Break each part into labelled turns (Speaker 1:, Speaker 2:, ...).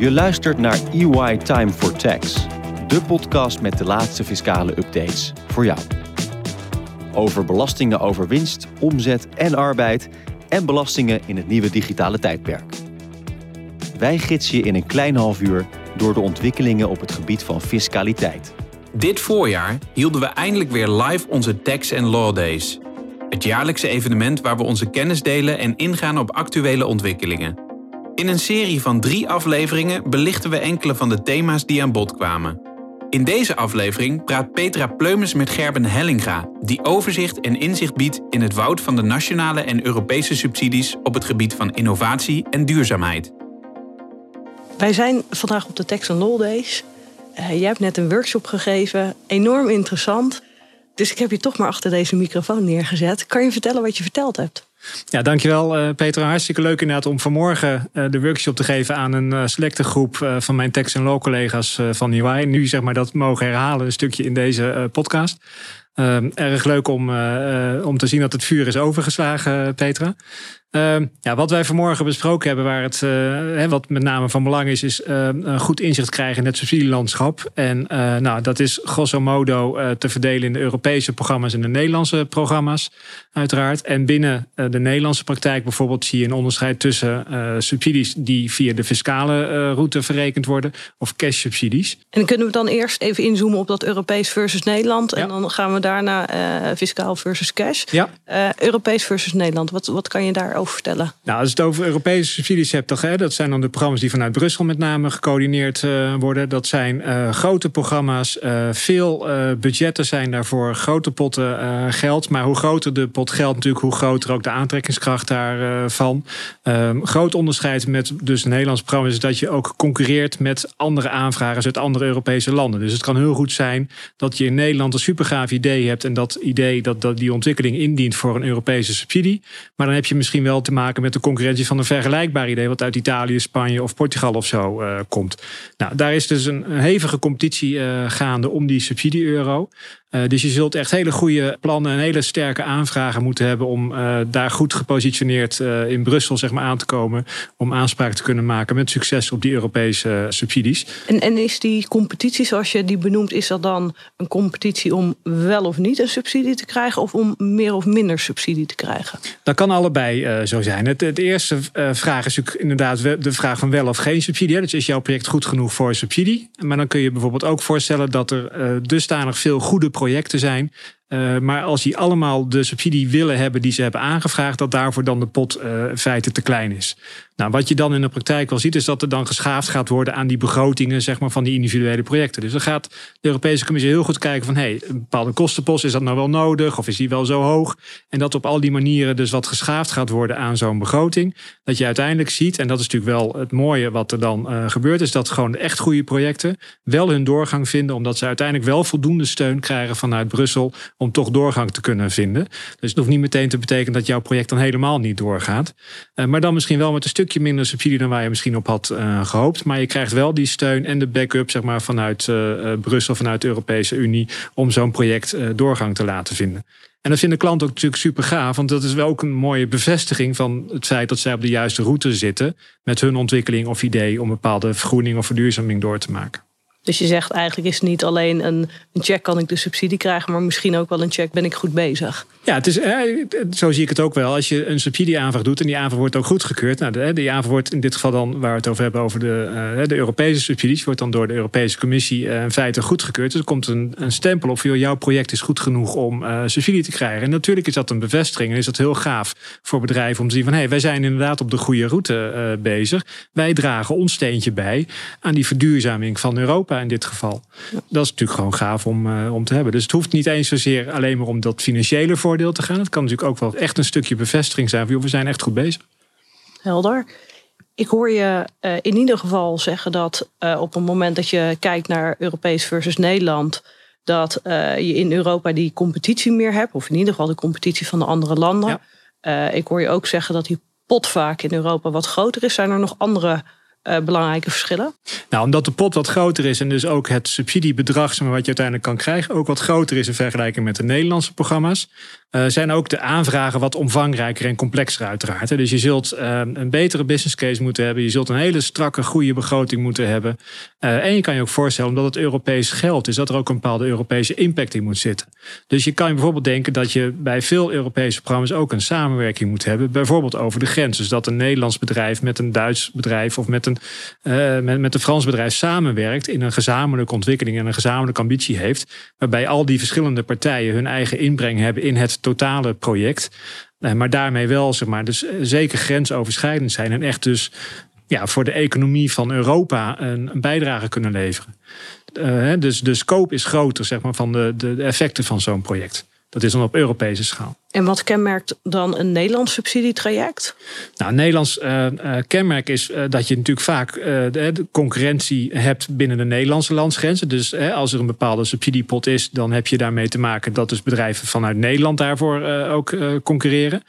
Speaker 1: Je luistert naar EY Time for Tax, de podcast met de laatste fiscale updates voor jou. Over belastingen over winst, omzet en arbeid en belastingen in het nieuwe digitale tijdperk. Wij gidsen je in een klein half uur door de ontwikkelingen op het gebied van fiscaliteit.
Speaker 2: Dit voorjaar hielden we eindelijk weer live onze Tax and Law Days. Het jaarlijkse evenement waar we onze kennis delen en ingaan op actuele ontwikkelingen. In een serie van drie afleveringen belichten we enkele van de thema's die aan bod kwamen. In deze aflevering praat Petra Pleumes met Gerben Hellinga, die overzicht en inzicht biedt in het woud van de nationale en Europese subsidies op het gebied van innovatie en duurzaamheid.
Speaker 3: Wij zijn vandaag op de Tax and Days. Uh, jij hebt net een workshop gegeven, enorm interessant. Dus ik heb je toch maar achter deze microfoon neergezet. Kan je vertellen wat je verteld hebt?
Speaker 4: Ja, dankjewel uh, Peter. Hartstikke leuk inderdaad om vanmorgen uh, de workshop te geven aan een uh, selecte groep van mijn Tax en Law collega's van UI. Nu zeg maar dat mogen herhalen een stukje in deze podcast. erg leuk om, om te zien dat het vuur is overgeslagen, Petra. Uh, ja, wat wij vanmorgen besproken hebben, waar het uh, wat met name van belang is, is uh, een goed inzicht krijgen in het subsidielandschap. En uh, nou, dat is grosso modo te verdelen in de Europese programma's en de Nederlandse programma's, uiteraard. En binnen de Nederlandse praktijk bijvoorbeeld zie je een onderscheid tussen subsidies die via de fiscale route verrekend worden of cash-subsidies.
Speaker 3: En kunnen we dan eerst even inzoomen op dat Europees versus Nederland? En ja. dan gaan we daarna fiscaal versus cash.
Speaker 4: Ja.
Speaker 3: Europees versus Nederland, wat, wat kan je daar vertellen?
Speaker 4: Nou, als het over Europese subsidies hebt, toch, hè, dat zijn dan de programma's die vanuit Brussel met name gecoördineerd uh, worden. Dat zijn uh, grote programma's, uh, veel budgetten zijn daarvoor, grote potten geld. Maar hoe groter de pot geld natuurlijk, hoe groter ook de aantrekkingskracht daarvan. Ehm, groot onderscheid met dus een Nederlands programma is dat je ook concurreert met andere aanvragers uit andere Europese landen. Dus het kan heel goed zijn dat je in Nederland een supergaaf idee hebt en dat idee, dat, dat die ontwikkeling indient voor een Europese subsidie. Maar dan heb je misschien wel wel te maken met de concurrentie van een vergelijkbaar idee, wat uit Italië, Spanje of Portugal of zo uh, komt. Nou, daar is dus een, hevige competitie uh, gaande om die subsidie-euro. Uh, dus je zult echt hele goede plannen en hele sterke aanvragen moeten hebben om daar goed gepositioneerd in Brussel zeg maar, aan te komen. Om aanspraak te kunnen maken met succes op die Europese subsidies.
Speaker 3: En, en is die competitie zoals je die benoemt, is dat dan een competitie om wel of niet een subsidie te krijgen of om meer of minder subsidie te krijgen?
Speaker 4: Dat kan allebei zo zijn. Het, het eerste uh, vraag is natuurlijk inderdaad de vraag van wel of geen subsidie. Dus is jouw project goed genoeg voor subsidie? Maar dan kun je bijvoorbeeld ook voorstellen dat er uh, dusdanig veel goede projecten zijn maar als die allemaal de subsidie willen hebben die ze hebben aangevraagd, dat daarvoor dan de pot in feite te klein is. Nou, wat je dan in de praktijk wel ziet, is dat er dan geschaafd gaat worden aan die begrotingen zeg maar, van die individuele projecten. Dus dan gaat de Europese Commissie heel goed kijken van hey, een bepaalde kostenpost, is dat nou wel nodig of is die wel zo hoog? En dat op al die manieren dus wat geschaafd gaat worden aan zo'n begroting. Dat je uiteindelijk ziet, en dat is natuurlijk wel het mooie wat er dan uh, gebeurt, is dat gewoon echt goede projecten wel hun doorgang vinden, omdat ze uiteindelijk wel voldoende steun krijgen vanuit Brussel om toch doorgang te kunnen vinden. Dus het hoeft niet meteen te betekenen dat jouw project dan helemaal niet doorgaat. Uh, maar dan misschien wel met een stukje minder subsidie dan waar je misschien op had uh, gehoopt. Maar je krijgt wel die steun en de backup zeg maar, vanuit uh, Brussel, vanuit de Europese Unie, om zo'n project doorgang te laten vinden. En dat vinden klanten ook natuurlijk super gaaf, want dat is wel ook een mooie bevestiging van het feit dat zij op de juiste route zitten met hun ontwikkeling of idee om bepaalde vergroening of verduurzaming door te maken.
Speaker 3: Dus je zegt eigenlijk is het niet alleen een, check kan ik de subsidie krijgen, maar misschien ook wel een check ben ik goed bezig.
Speaker 4: Ja, het is, zo zie ik het ook wel. Als je een subsidieaanvraag doet en die aanvraag wordt ook goedgekeurd. Nou, de, die aanvraag wordt in dit geval dan, waar we het over hebben, over de, de Europese subsidies, wordt dan door de Europese Commissie in feite goedgekeurd. Dus er komt een, een stempel op, joh, jouw project is goed genoeg om subsidie te krijgen. En natuurlijk is dat een bevestiging en is dat heel gaaf voor bedrijven om te zien van hé, hey, wij zijn inderdaad op de goede route bezig. Wij dragen ons steentje bij aan die verduurzaming van Europa in dit geval. Ja. Dat is natuurlijk gewoon gaaf om, uh, om te hebben. Dus het hoeft niet eens zozeer alleen maar om dat financiële voordeel te gaan. Het kan natuurlijk ook wel echt een stukje bevestiging zijn van we zijn echt goed bezig.
Speaker 3: Helder. Ik hoor je uh, in ieder geval zeggen dat uh, op het moment dat je kijkt naar Europees versus Nederland, dat je in Europa die competitie meer hebt, of in ieder geval de competitie van de andere landen. Ja. ik hoor je ook zeggen dat die pot vaak in Europa wat groter is. Zijn er nog andere uh, belangrijke verschillen?
Speaker 4: Nou, omdat de pot wat groter is en dus ook het subsidiebedrag wat je uiteindelijk kan krijgen ook wat groter is in vergelijking met de Nederlandse programma's. Uh, zijn ook de aanvragen wat omvangrijker en complexer uiteraard. Dus je zult uh, een betere business case moeten hebben. Je zult een hele strakke, goede begroting moeten hebben. Uh, en je kan je ook voorstellen, omdat het Europees geld is, dat er ook een bepaalde Europese impact in moet zitten. Dus je kan je bijvoorbeeld denken dat je bij veel Europese programma's ook een samenwerking moet hebben. Bijvoorbeeld over de grens. Dus dat een Nederlands bedrijf met een Duits bedrijf of met een, met, met een Frans bedrijf samenwerkt in een gezamenlijke ontwikkeling en een gezamenlijke ambitie heeft. Waarbij al die verschillende partijen hun eigen inbreng hebben in het totale project. Eh, maar daarmee wel, zeg maar, dus eh, zeker grensoverschrijdend zijn. En echt dus ja, voor de economie van Europa een, bijdrage kunnen leveren. Uh, dus de scope is groter zeg maar, van de, de effecten van zo'n project. Dat is dan op Europese schaal.
Speaker 3: En wat kenmerkt dan een Nederlands subsidietraject?
Speaker 4: Nou, een Nederlands uh, kenmerk is uh, dat je natuurlijk vaak de concurrentie hebt binnen de Nederlandse landsgrenzen. Dus als er een bepaalde subsidiepot is, dan heb je daarmee te maken dat dus bedrijven vanuit Nederland daarvoor ook concurreren.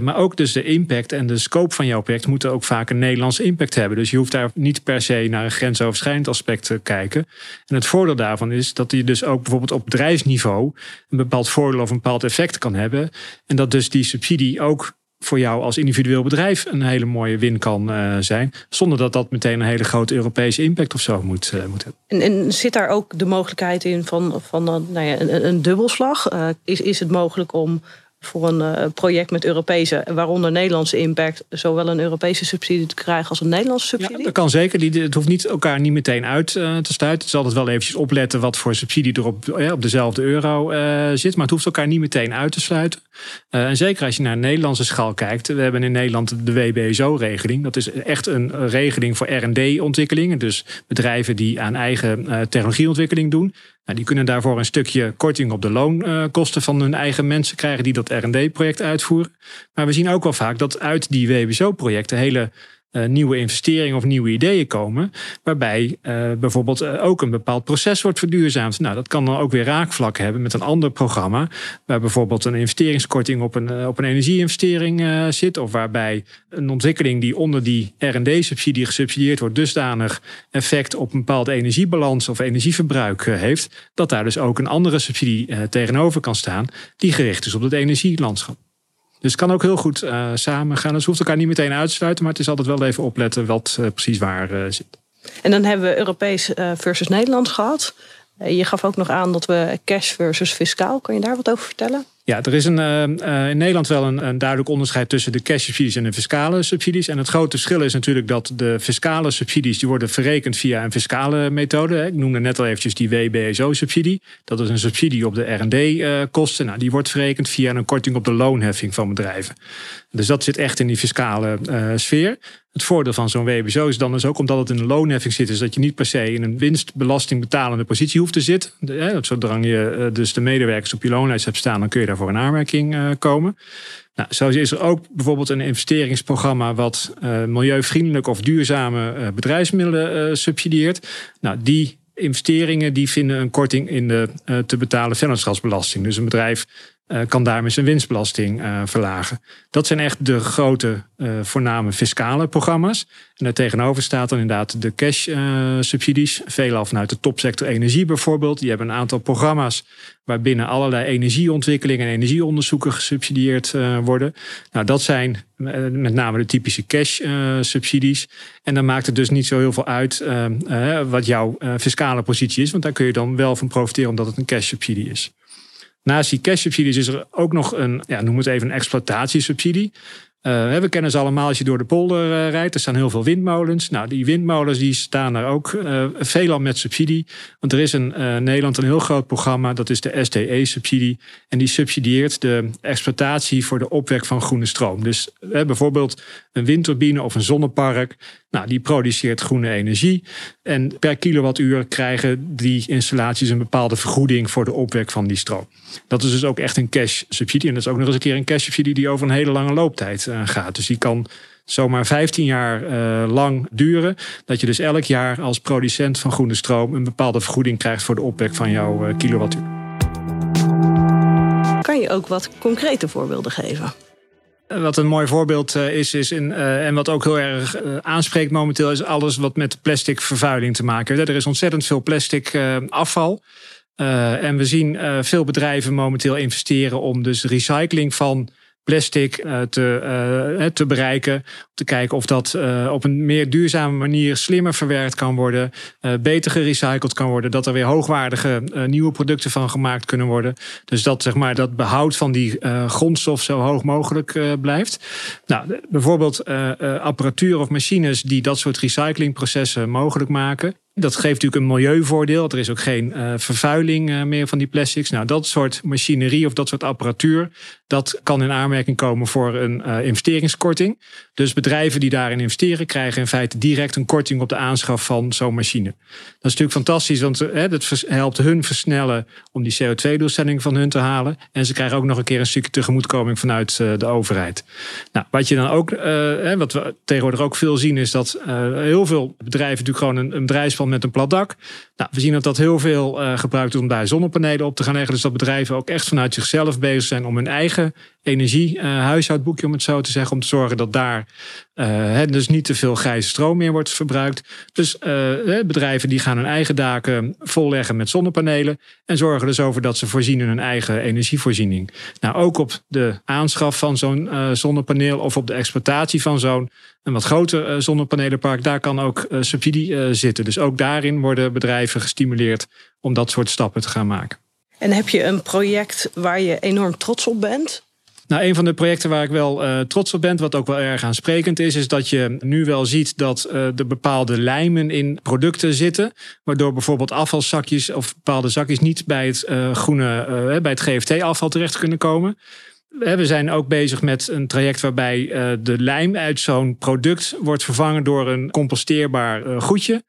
Speaker 4: maar ook dus de impact en de scope van jouw project moeten ook vaak een Nederlandse impact hebben. Dus je hoeft daar niet per se naar een grensoverschrijdend aspect te kijken. En het voordeel daarvan is dat je dus ook bijvoorbeeld op bedrijfsniveau een bepaald voordeel of een bepaald effect kan hebben en dat dus die subsidie ook voor jou als individueel bedrijf een hele mooie win kan uh, zijn. Zonder dat dat meteen een hele grote Europese impact of zo moet, uh, moet hebben.
Speaker 3: En, en, zit daar ook de mogelijkheid in van, van nou ja, een, een dubbelslag? Is, is het mogelijk om voor een uh, project met Europese, waaronder Nederlandse impact, zowel een Europese subsidie te krijgen als een Nederlandse subsidie?
Speaker 4: Ja, dat kan zeker. Het hoeft niet elkaar niet meteen uit uh, te sluiten. Het is altijd wel eventjes opletten wat voor subsidie er op, ja, op dezelfde euro uh, zit. Maar het hoeft elkaar niet meteen uit te sluiten. en zeker als je naar Nederlandse schaal kijkt. We hebben in Nederland de WBSO-regeling. Dat is echt een regeling voor R&D-ontwikkelingen. Dus bedrijven die aan eigen technologieontwikkeling doen. Nou, die kunnen daarvoor een stukje korting op de loonkosten van hun eigen mensen krijgen die dat RD-project uitvoeren. Maar we zien ook wel vaak dat uit die WBSO-projecten hele uh, nieuwe investeringen of nieuwe ideeën komen. Waarbij uh, bijvoorbeeld uh, ook een bepaald proces wordt verduurzaamd. Nou, dat kan dan ook weer raakvlak hebben met een ander programma. Waar bijvoorbeeld een investeringskorting op een, op een energieinvestering zit. Of waarbij een ontwikkeling die onder die RD-subsidie gesubsidieerd wordt, dusdanig effect op een bepaalde energiebalans of energieverbruik heeft. Dat daar dus ook een andere subsidie tegenover kan staan. Die gericht is op het energielandschap. Dus het kan ook heel goed uh, samen gaan. Dus hoeft elkaar niet meteen uit te sluiten, maar het is altijd wel even opletten wat uh, precies waar uh, zit.
Speaker 3: En dan hebben we Europees versus Nederlands gehad. je gaf ook nog aan dat we cash versus fiscaal. Kan je daar wat over vertellen?
Speaker 4: Ja, er is een, uh, in Nederland wel een, een, duidelijk onderscheid tussen de cash subsidies en de fiscale subsidies. En het grote verschil is natuurlijk dat de fiscale subsidies die worden verrekend via een fiscale methode. Ik noemde net al eventjes die WBSO-subsidie. Dat is een subsidie op de R&D-kosten. Nou, die wordt verrekend via een korting op de loonheffing van bedrijven. Dus dat zit echt in die fiscale sfeer. Het voordeel van zo'n WBSO is dan dus ook omdat het in de loonheffing zit, is dat je niet per se in een winstbelastingbetalende positie hoeft te zitten. Zodra je dus de medewerkers op je loonlijst hebt staan, dan kun je daar voor een aanmerking uh, komen. Nou, zo is er ook bijvoorbeeld een investeringsprogramma wat uh, milieuvriendelijk of duurzame uh, bedrijfsmiddelen subsidieert. Nou, die investeringen die vinden een korting in de te betalen vennootschapsbelasting. Dus een bedrijf uh, kan daarmee zijn winstbelasting uh, verlagen. Dat zijn echt de grote, uh, voorname fiscale programma's. En daartegenover staat dan inderdaad de cash-subsidies. Veelal vanuit de topsector energie bijvoorbeeld. Die hebben een aantal programma's waarbinnen allerlei energieontwikkelingen en energieonderzoeken gesubsidieerd worden. Nou, dat zijn met name de typische cash-subsidies. en dan maakt het dus niet zo heel veel uit wat jouw fiscale positie is. Want daar kun je dan wel van profiteren omdat het een cash-subsidie is. Naast die cash subsidies is er ook nog een, ja, noem het even een exploitatiesubsidie. Uh, we kennen ze allemaal als je door de polder uh, rijdt. Er staan heel veel windmolens. Nou, die windmolens die staan er ook uh, veelal met subsidie. Want er is in Nederland een heel groot programma. Dat is de SDE-subsidie. En die subsidieert de exploitatie voor de opwek van groene stroom. Dus bijvoorbeeld een windturbine of een zonnepark. Nou, die produceert groene energie. En per kilowattuur krijgen die installaties een bepaalde vergoeding voor de opwek van die stroom. Dat is dus ook echt een cash subsidie. En dat is ook nog eens een keer een cash subsidie die over een hele lange looptijd uh, gaat. Dus die kan zomaar 15 jaar uh, lang duren. Dat je dus elk jaar als producent van groene stroom een bepaalde vergoeding krijgt voor de opwek van jouw uh, kilowattuur.
Speaker 3: Kan je ook wat concrete voorbeelden geven?
Speaker 4: Wat een mooi voorbeeld is, is in, uh, en wat ook heel erg aanspreekt momenteel, is alles wat met plastic vervuiling te maken heeft. Er is ontzettend veel plastic afval. en we zien veel bedrijven momenteel investeren om dus recycling van plastic uh, te, uh, te bereiken. Te kijken of dat op een meer duurzame manier slimmer verwerkt kan worden. beter gerecycled kan worden. Dat er weer hoogwaardige nieuwe producten van gemaakt kunnen worden. Dus dat zeg maar, dat behoud van die grondstof zo hoog mogelijk blijft. Nou, bijvoorbeeld apparatuur of machines die dat soort recyclingprocessen mogelijk maken. Dat geeft natuurlijk een milieuvoordeel. Er is ook geen uh, vervuiling uh, meer van die plastics. Nou, dat soort machinerie of dat soort apparatuur, dat kan in aanmerking komen voor een uh, investeringskorting. Dus bedrijven die daarin investeren, krijgen in feite direct een korting op de aanschaf van zo'n machine. Dat is natuurlijk fantastisch, want dat helpt hun versnellen om die CO2-doelstelling van hun te halen. En ze krijgen ook nog een keer een stukje tegemoetkoming vanuit de overheid. Nou, wat je dan ook, wat we tegenwoordig ook veel zien, is dat heel veel bedrijven natuurlijk gewoon een, een bedrijfsplan met een plat dak. Nou, we zien dat dat heel veel uh, gebruikt wordt om daar zonnepanelen op te gaan leggen. Dus dat bedrijven ook echt vanuit zichzelf bezig zijn om hun eigen energie, uh, huishoudboekje om het zo te zeggen, om te zorgen dat daar uh, dus niet te veel grijze stroom meer wordt verbruikt. Dus bedrijven die gaan hun eigen daken volleggen met zonnepanelen en zorgen dus over dat ze voorzien in hun eigen energievoorziening. Nou, ook op de aanschaf van zo'n zonnepaneel of op de exploitatie van zo'n een wat groter zonnepanelenpark, daar kan ook subsidie zitten. Dus ook daarin worden bedrijven gestimuleerd om dat soort stappen te gaan maken.
Speaker 3: En heb je een project waar je enorm trots op bent?
Speaker 4: Nou, een van de projecten waar ik wel uh, trots op ben, wat ook wel erg aansprekend is, is dat je nu wel ziet dat uh, er bepaalde lijmen in producten zitten, waardoor bijvoorbeeld afvalzakjes of bepaalde zakjes niet bij het uh, groene, bij het GFT-afval terecht kunnen komen. We zijn ook bezig met een traject waarbij de lijm uit zo'n product wordt vervangen door een composteerbaar goedje.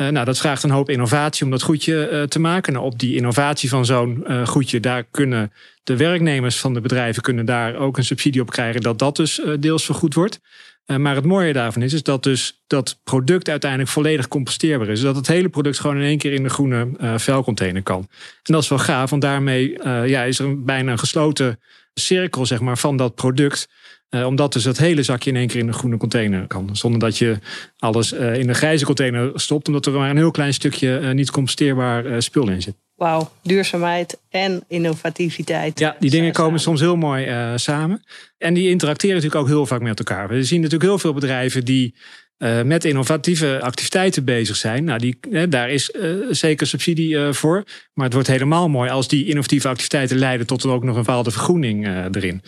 Speaker 4: Uh, nou, dat vraagt een hoop innovatie om dat goedje uh, te maken. Nou, op die innovatie van zo'n uh, goedje, daar kunnen de werknemers van de bedrijven kunnen daar ook een subsidie op krijgen, dat dat dus deels vergoed wordt. maar het mooie daarvan is, is dat dus dat product uiteindelijk volledig composteerbaar is. Dat het hele product gewoon in één keer in de groene vuilcontainer kan. En dat is wel gaaf, want daarmee ja, is er een, bijna een gesloten cirkel zeg maar, van dat product. Uh, omdat dus het hele zakje in één keer in een groene container kan. Zonder dat je alles uh, in een grijze container stopt. Omdat er maar een heel klein stukje uh, niet composteerbaar spul in zit.
Speaker 3: Wauw, duurzaamheid en innovativiteit.
Speaker 4: Ja, die dingen komen soms heel mooi samen. En die interacteren natuurlijk ook heel vaak met elkaar. We zien natuurlijk heel veel bedrijven die uh, met innovatieve activiteiten bezig zijn. Nou, die, daar is uh, zeker subsidie uh, voor. Maar het wordt helemaal mooi als die innovatieve activiteiten leiden tot ook nog een bepaalde vergroening erin.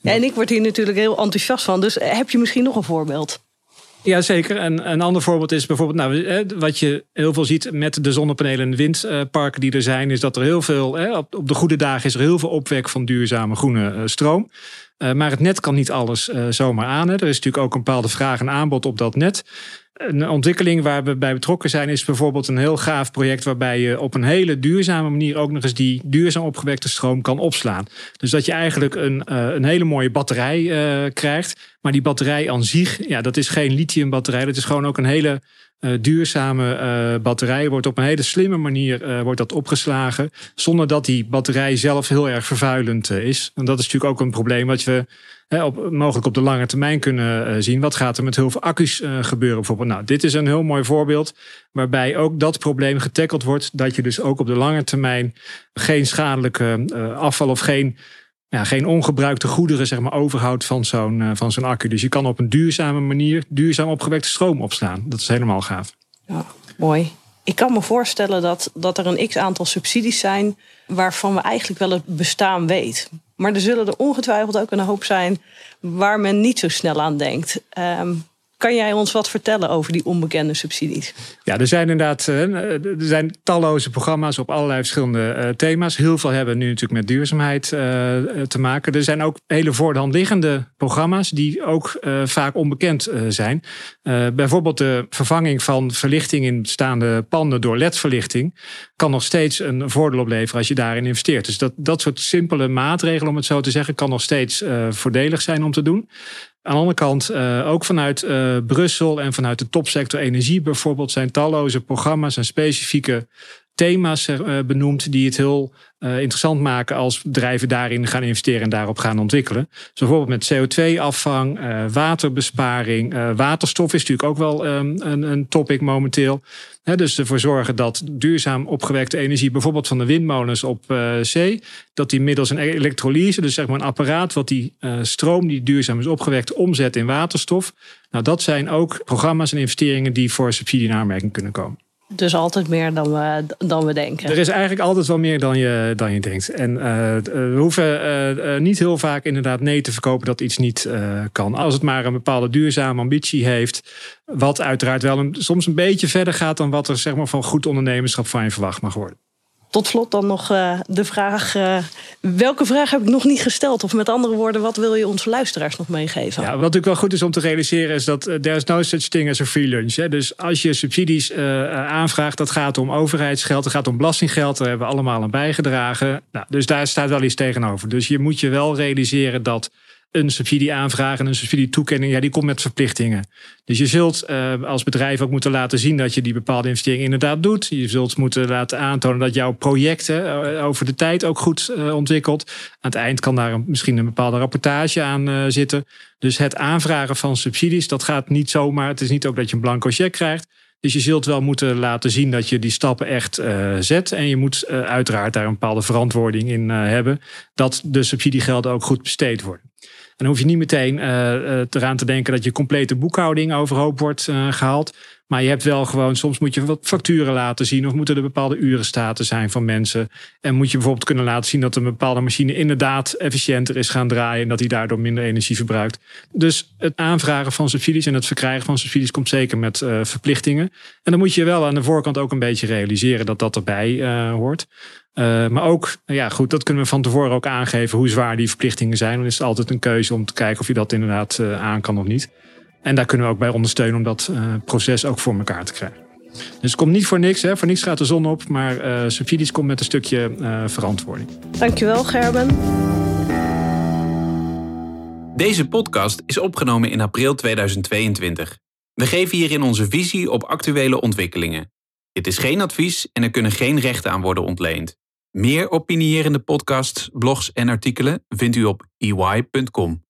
Speaker 3: Ja, en ik word hier natuurlijk heel enthousiast van. Dus heb je misschien nog een voorbeeld?
Speaker 4: Ja, zeker. En een ander voorbeeld is bijvoorbeeld, nou, wat je heel veel ziet met de zonnepanelen en windparken die er zijn, is dat er heel veel, op de goede dagen is er heel veel opwek van duurzame groene stroom. Uh, maar het net kan niet alles uh, zomaar aan. Hè. Er is natuurlijk ook een bepaalde vraag en aanbod op dat net. Een ontwikkeling waar we bij betrokken zijn is bijvoorbeeld een heel gaaf project waarbij je op een hele duurzame manier ook nog eens die duurzaam opgewekte stroom kan opslaan. Dus dat je eigenlijk een, uh, een hele mooie batterij krijgt. Maar die batterij aan zich, ja, dat is geen lithium batterij. Dat is gewoon ook een hele duurzame uh, batterij wordt op een hele slimme manier uh, wordt dat opgeslagen. Zonder dat die batterij zelf heel erg vervuilend is. En dat is natuurlijk ook een probleem wat we op, mogelijk op de lange termijn kunnen zien. Wat gaat er met heel veel accu's gebeuren bijvoorbeeld? Nou, dit is een heel mooi voorbeeld waarbij ook dat probleem getackeld wordt. Dat je dus ook op de lange termijn geen schadelijke afval of geen ja, geen ongebruikte goederen zeg maar, overhoudt van zo'n uh, van zo'n accu. Dus je kan op een duurzame manier duurzaam opgewekte stroom opslaan. Dat is helemaal gaaf.
Speaker 3: Ja, mooi. Ik kan me voorstellen dat, dat er een x aantal subsidies zijn waarvan we eigenlijk wel het bestaan weet. Maar er zullen er ongetwijfeld ook een hoop zijn waar men niet zo snel aan denkt. Um, kan jij ons wat vertellen over die onbekende subsidies?
Speaker 4: Ja, er zijn inderdaad eh, er zijn talloze programma's op allerlei verschillende uh, thema's. Heel veel hebben nu natuurlijk met duurzaamheid uh, te maken. Er zijn ook hele voor liggende programma's die ook vaak onbekend zijn. bijvoorbeeld de vervanging van verlichting in bestaande panden door LED-verlichting kan nog steeds een voordeel opleveren als je daarin investeert. Dus dat, dat soort simpele maatregelen, om het zo te zeggen, kan nog steeds voordelig zijn om te doen. Aan de andere kant, uh, ook vanuit uh, Brussel en vanuit de topsector energie bijvoorbeeld, zijn talloze programma's en specifieke thema's benoemd die het heel interessant maken als bedrijven daarin gaan investeren en daarop gaan ontwikkelen. Dus bijvoorbeeld met CO2-afvang, waterbesparing, waterstof is natuurlijk ook wel um, een, een topic momenteel dus ervoor zorgen dat duurzaam opgewekte energie, bijvoorbeeld van de windmolens op zee, dat die middels een elektrolyse, dus zeg maar een apparaat wat die stroom die duurzaam is opgewekt, omzet in waterstof. Nou, dat zijn ook programma's en investeringen die voor subsidie in aanmerking kunnen komen.
Speaker 3: Dus altijd meer dan we, dan we denken.
Speaker 4: Er is eigenlijk altijd wel meer dan je, dan je denkt. En uh, we hoeven uh, niet heel vaak inderdaad nee te verkopen dat iets niet kan. Als het maar een bepaalde duurzame ambitie heeft. Wat uiteraard wel een, soms een beetje verder gaat dan wat er zeg maar, van goed ondernemerschap van je verwacht mag worden.
Speaker 3: Tot slot dan nog uh, de vraag: uh, welke vraag heb ik nog niet gesteld? Of met andere woorden, wat wil je onze luisteraars nog meegeven?
Speaker 4: Ja, wat natuurlijk wel goed is om te realiseren, is dat uh, there is no such thing as a free lunch. Hè? Dus als je subsidies aanvraagt, dat gaat om overheidsgeld, dat gaat om belastinggeld, daar hebben we allemaal aan bijgedragen. Nou, dus daar staat wel iets tegenover. Dus je moet je wel realiseren dat een subsidieaanvraag en een subsidietoekenning, ja, die komt met verplichtingen. Dus je zult uh, als bedrijf ook moeten laten zien dat je die bepaalde investering inderdaad doet. Je zult moeten laten aantonen dat jouw projecten uh, over de tijd ook goed uh, ontwikkelt. Aan het eind kan daar een, misschien een bepaalde rapportage aan zitten. Dus het aanvragen van subsidies, dat gaat niet zomaar. Het is niet ook dat je een blanco cheque krijgt. Dus je zult wel moeten laten zien dat je die stappen echt zet. En je moet uiteraard daar een bepaalde verantwoording in hebben. Dat de subsidiegelden ook goed besteed worden. En dan hoef je niet meteen eraan te denken dat je complete boekhouding overhoop wordt gehaald. Maar je hebt wel gewoon, soms moet je wat facturen laten zien. Of moeten er bepaalde urenstaten zijn van mensen. En moet je bijvoorbeeld kunnen laten zien dat een bepaalde machine inderdaad efficiënter is gaan draaien. En dat die daardoor minder energie verbruikt. Dus het aanvragen van subsidies en het verkrijgen van subsidies komt zeker met verplichtingen. En dan moet je wel aan de voorkant ook een beetje realiseren dat dat erbij hoort. Uh, maar ook, ja goed, dat kunnen we van tevoren ook aangeven hoe zwaar die verplichtingen zijn. Dan is het altijd een keuze om te kijken of je dat inderdaad aan kan of niet. En daar kunnen we ook bij ondersteunen om dat uh, proces ook voor elkaar te krijgen. Dus het komt niet voor niks, hè. voor niks gaat de zon op, maar uh, subsidies komt met een stukje uh, verantwoording.
Speaker 3: Dankjewel Gerben.
Speaker 2: Deze podcast is opgenomen in april 2022. We geven hierin onze visie op actuele ontwikkelingen. Dit is geen advies en er kunnen geen rechten aan worden ontleend. Meer opinierende podcasts, blogs en artikelen vindt u op ey.com.